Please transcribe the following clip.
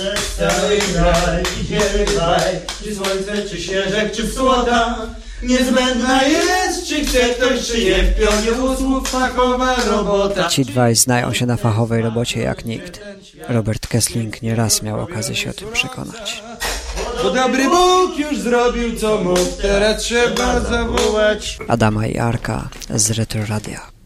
Przez cały kraj idziemy kraj, czy słońce, czy śnieżek, czy słota. Niezbędna jest, czy chce ktoś, czy nie, w pionie usług fachowa robota. Ci dwaj znają się na fachowej robocie jak nikt. Robert Kessling nieraz miał okazję się o tym przekonać. Bo dobry Bóg już zrobił co mógł, teraz trzeba zawołać. Adama i Arka z Retro Radia.